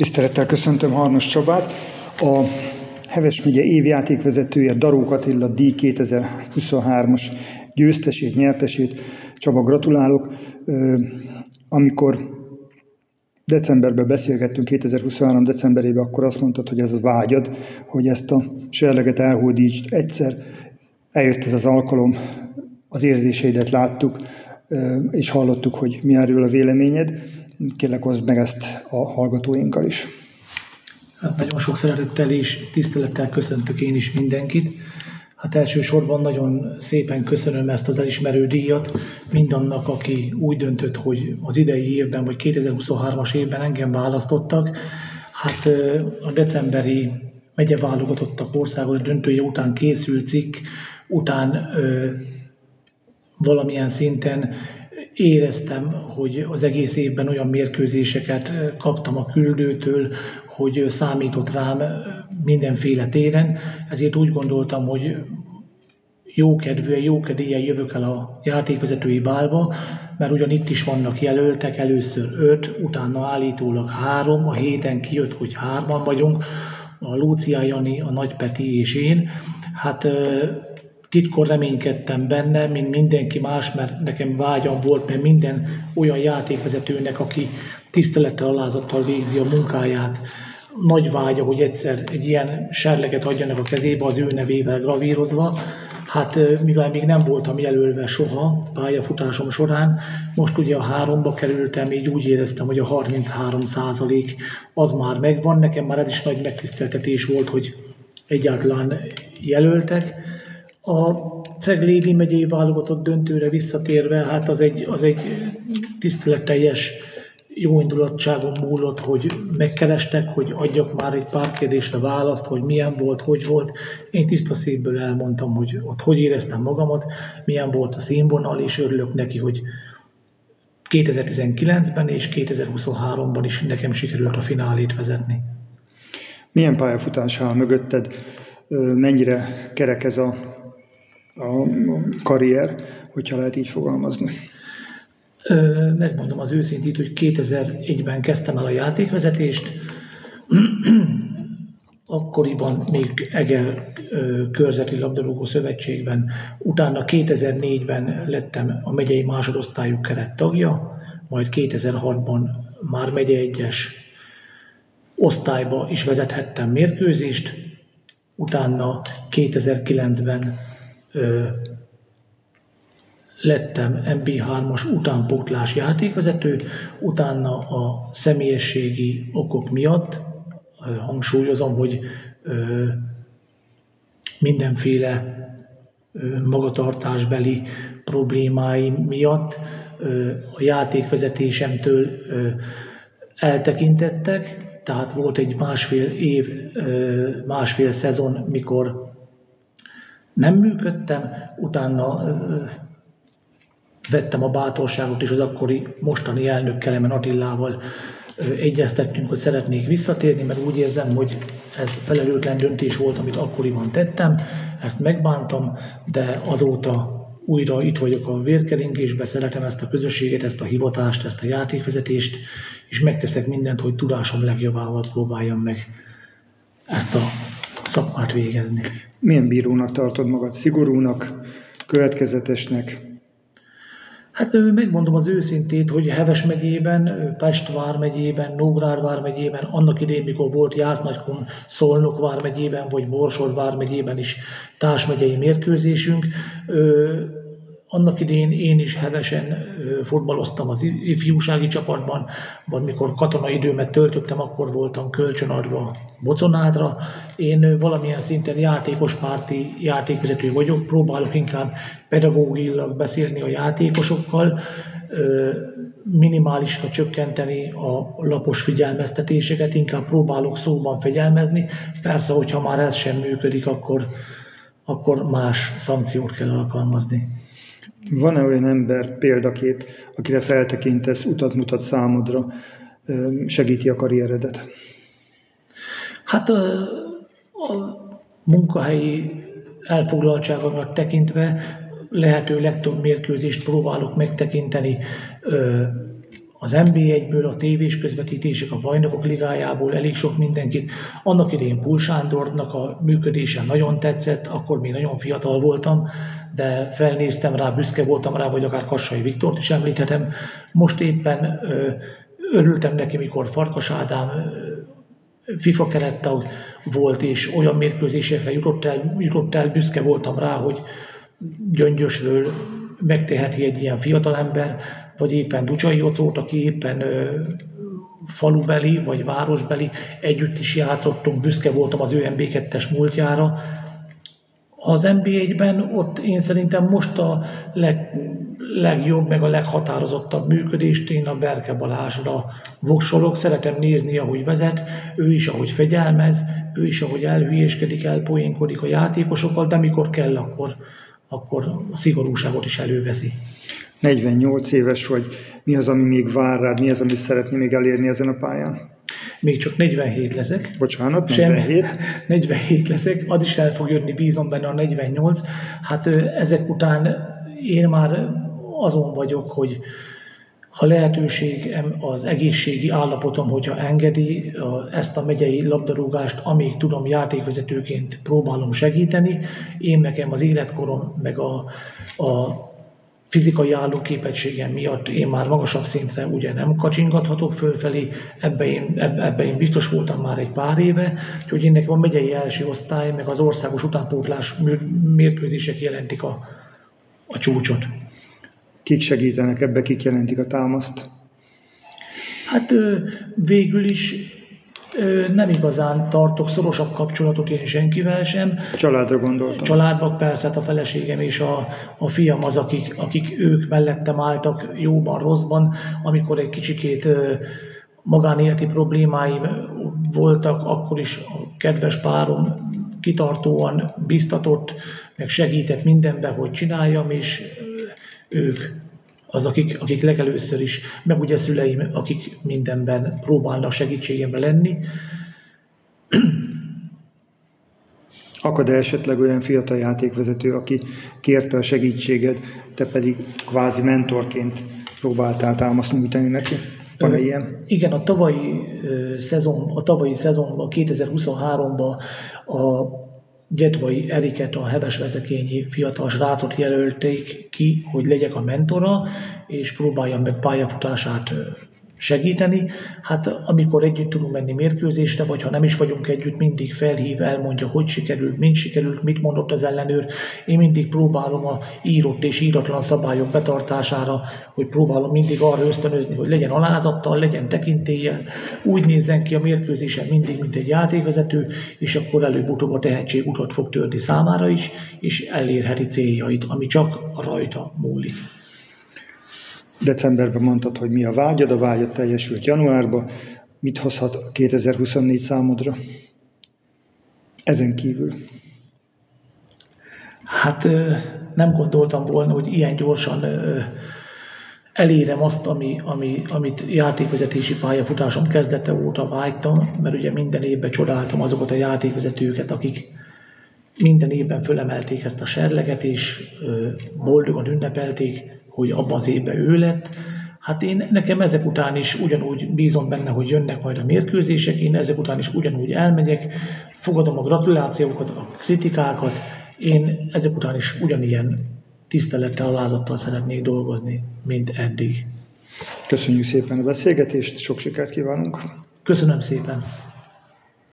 Tisztelettel köszöntöm Harnos Csabát. A Heves megye évjátékvezetője Darók Attila D 2023-as győztesét, nyertesét. Csaba, gratulálok. Amikor decemberben beszélgettünk, 2023 decemberében, akkor azt mondtad, hogy ez a vágyad, hogy ezt a serleget elhódítsd. Egyszer eljött ez az alkalom, az érzéseidet láttuk, és hallottuk, hogy mi erről a véleményed. Kérlek, hozd meg ezt a hallgatóinkkal is. Hát nagyon sok szeretettel és tisztelettel köszöntök én is mindenkit. Hát elsősorban nagyon szépen köszönöm ezt az elismerő díjat mindannak, aki úgy döntött, hogy az idei évben, vagy 2023-as évben engem választottak. Hát a decemberi megyeválogatottak országos döntője után készült cikk, után valamilyen szinten éreztem, hogy az egész évben olyan mérkőzéseket kaptam a küldőtől, hogy számított rám mindenféle téren, ezért úgy gondoltam, hogy jókedvűen, jókedélyen jövök el a játékvezetői bálba, mert ugyan itt is vannak jelöltek, először öt, utána állítólag három, a héten kijött, hogy hárman vagyunk, a Lúcia Jani, a Nagy Peti és én. Hát titkor reménykedtem benne, mint mindenki más, mert nekem vágyam volt, mert minden olyan játékvezetőnek, aki tisztelettel, alázattal végzi a munkáját, nagy vágya, hogy egyszer egy ilyen serleget adjanak a kezébe az ő nevével gravírozva. Hát mivel még nem voltam jelölve soha pályafutásom során, most ugye a háromba kerültem, így úgy éreztem, hogy a 33 százalék az már megvan. Nekem már ez is nagy megtiszteltetés volt, hogy egyáltalán jelöltek. A Ceglédi megyei válogatott döntőre visszatérve, hát az egy, az egy tiszteletteljes jó indulatságon múlott, hogy megkerestek, hogy adjak már egy pár kérdésre választ, hogy milyen volt, hogy volt. Én tiszta szívből elmondtam, hogy ott hogy éreztem magamat, milyen volt a színvonal, és örülök neki, hogy 2019-ben és 2023-ban is nekem sikerült a finálét vezetni. Milyen pályafutás áll mögötted? Mennyire kerek ez a, a karrier, hogyha lehet így fogalmazni? Megmondom az őszintét, hogy 2001-ben kezdtem el a játékvezetést, akkoriban még Eger Körzeti Labdarúgó Szövetségben, utána 2004-ben lettem a megyei másodosztályú keret tagja, majd 2006-ban már megye egyes osztályba is vezethettem mérkőzést, utána 2009-ben lettem MB3-as utánpótlás játékvezető, utána a személyességi okok miatt hangsúlyozom, hogy mindenféle magatartásbeli problémáim miatt a játékvezetésemtől eltekintettek, tehát volt egy másfél év, másfél szezon, mikor nem működtem, utána vettem a bátorságot, és az akkori mostani elnök Kelemen Attillával egyeztettünk, hogy szeretnék visszatérni, mert úgy érzem, hogy ez felelőtlen döntés volt, amit akkoriban tettem, ezt megbántam, de azóta újra itt vagyok a vérkeringésben, szeretem ezt a közösséget, ezt a hivatást, ezt a játékvezetést, és megteszek mindent, hogy tudásom legjobbával próbáljam meg ezt a szakmát végezni. Milyen bírónak tartod magad? Szigorúnak, következetesnek, Hát megmondom az őszintét, hogy Heves megyében, Pest vármegyében, Nógrád vármegyében, annak idén, mikor volt Jásznagykun, Szolnok vármegyében, vagy Borsod vármegyében is társmegyei mérkőzésünk, annak idén én is hevesen futballoztam az ifjúsági csapatban, vagy mikor katonai időmet töltöttem, akkor voltam kölcsönadva Boconádra. Én valamilyen szinten játékos párti játékvezető vagyok, próbálok inkább pedagógilag beszélni a játékosokkal, minimálisra csökkenteni a lapos figyelmeztetéseket, inkább próbálok szóban fegyelmezni. Persze, hogyha már ez sem működik, akkor, akkor más szankciót kell alkalmazni. Van-e olyan ember, példakép, akire feltekintesz, utat mutat számodra, segíti a karrieredet? Hát a, a munkahelyi elfoglaltságomnak tekintve lehető legtöbb mérkőzést próbálok megtekinteni az NB1-ből, a tévés közvetítések, a bajnokok ligájából elég sok mindenkit. Annak idején Pul Sándornak a működése nagyon tetszett, akkor még nagyon fiatal voltam, de felnéztem rá, büszke voltam rá, vagy akár Kassai Viktort is említhetem. Most éppen ö, örültem neki, mikor Farkas Ádám FIFA kerettag volt, és olyan mérkőzésekre jutott el, jutott el, büszke voltam rá, hogy Gyöngyösről megteheti egy ilyen fiatalember, vagy éppen Ducsai Jocót, aki éppen falubeli vagy városbeli, együtt is játszottunk, büszke voltam az ő MB2-es múltjára. Az NB1-ben ott én szerintem most a leg, legjobb, meg a leghatározottabb működést én a Berke Balázsra voksolok. Szeretem nézni, ahogy vezet, ő is, ahogy fegyelmez, ő is, ahogy elhülyéskedik, elpoénkodik a játékosokkal, de mikor kell, akkor, akkor a szigorúságot is előveszi. 48 éves vagy, mi az, ami még vár rád, mi az, amit szeretné még elérni ezen a pályán? Még csak 47 leszek. Bocsánat, 47? Sem, 47 leszek, az is el fog jönni, bízom benne a 48. Hát ezek után én már azon vagyok, hogy ha lehetőség az egészségi állapotom, hogyha engedi ezt a megyei labdarúgást, amíg tudom játékvezetőként próbálom segíteni, én nekem az életkorom, meg a, a fizikai állóképességem miatt én már magasabb szintre ugye nem kacsingathatok fölfelé, ebbe én, ebbe, ebbe én biztos voltam már egy pár éve, úgyhogy én nekem a megyei első osztály, meg az országos utánpótlás mérkőzések jelentik a, a csúcsot. Kik segítenek ebbe, kik jelentik a támaszt? Hát végül is nem igazán tartok szorosabb kapcsolatot én senkivel sem. Családra gondoltam. Családban persze, hát a feleségem és a, a fiam az, akik, akik ők mellettem álltak jóban, rosszban, amikor egy kicsikét magánéleti problémáim voltak, akkor is a kedves párom kitartóan biztatott, meg segített mindenben, hogy csináljam, és ők az, akik, akik legelőször is, meg ugye szüleim, akik mindenben próbálnak segítségemre lenni. Akad-e esetleg olyan fiatal játékvezető, aki kérte a segítséged, te pedig kvázi mentorként próbáltál támaszt nyújtani neki? Van-e ilyen? Igen, a tavalyi szezon, a tavalyi szezonban, 2023-ban a Gyetvai Eriket, a heves vezekényi fiatal srácot jelölték ki, hogy legyek a mentora, és próbáljam meg pályafutását segíteni. Hát amikor együtt tudunk menni mérkőzésre, vagy ha nem is vagyunk együtt, mindig felhív, elmondja, hogy sikerült, mint sikerült, mit mondott az ellenőr. Én mindig próbálom a írott és íratlan szabályok betartására, hogy próbálom mindig arra ösztönözni, hogy legyen alázattal, legyen tekintélye, úgy nézzen ki a mérkőzésen mindig, mint egy játékvezető, és akkor előbb-utóbb a tehetség utat fog törni számára is, és elérheti céljait, ami csak rajta múlik. Decemberben mondtad, hogy mi a vágyad, a vágyad teljesült januárban. Mit hozhat 2024 számodra? Ezen kívül. Hát nem gondoltam volna, hogy ilyen gyorsan elérem azt, ami, ami, amit játékvezetési pályafutásom kezdete óta vágytam, mert ugye minden évben csodáltam azokat a játékvezetőket, akik minden évben fölemelték ezt a serleget, és boldogan ünnepelték hogy abban az évben ő lett. Hát én, nekem ezek után is ugyanúgy bízom benne, hogy jönnek majd a mérkőzések, én ezek után is ugyanúgy elmegyek, fogadom a gratulációkat, a kritikákat, én ezek után is ugyanilyen tisztelettel, alázattal szeretnék dolgozni, mint eddig. Köszönjük szépen a beszélgetést, sok sikert kívánunk! Köszönöm szépen!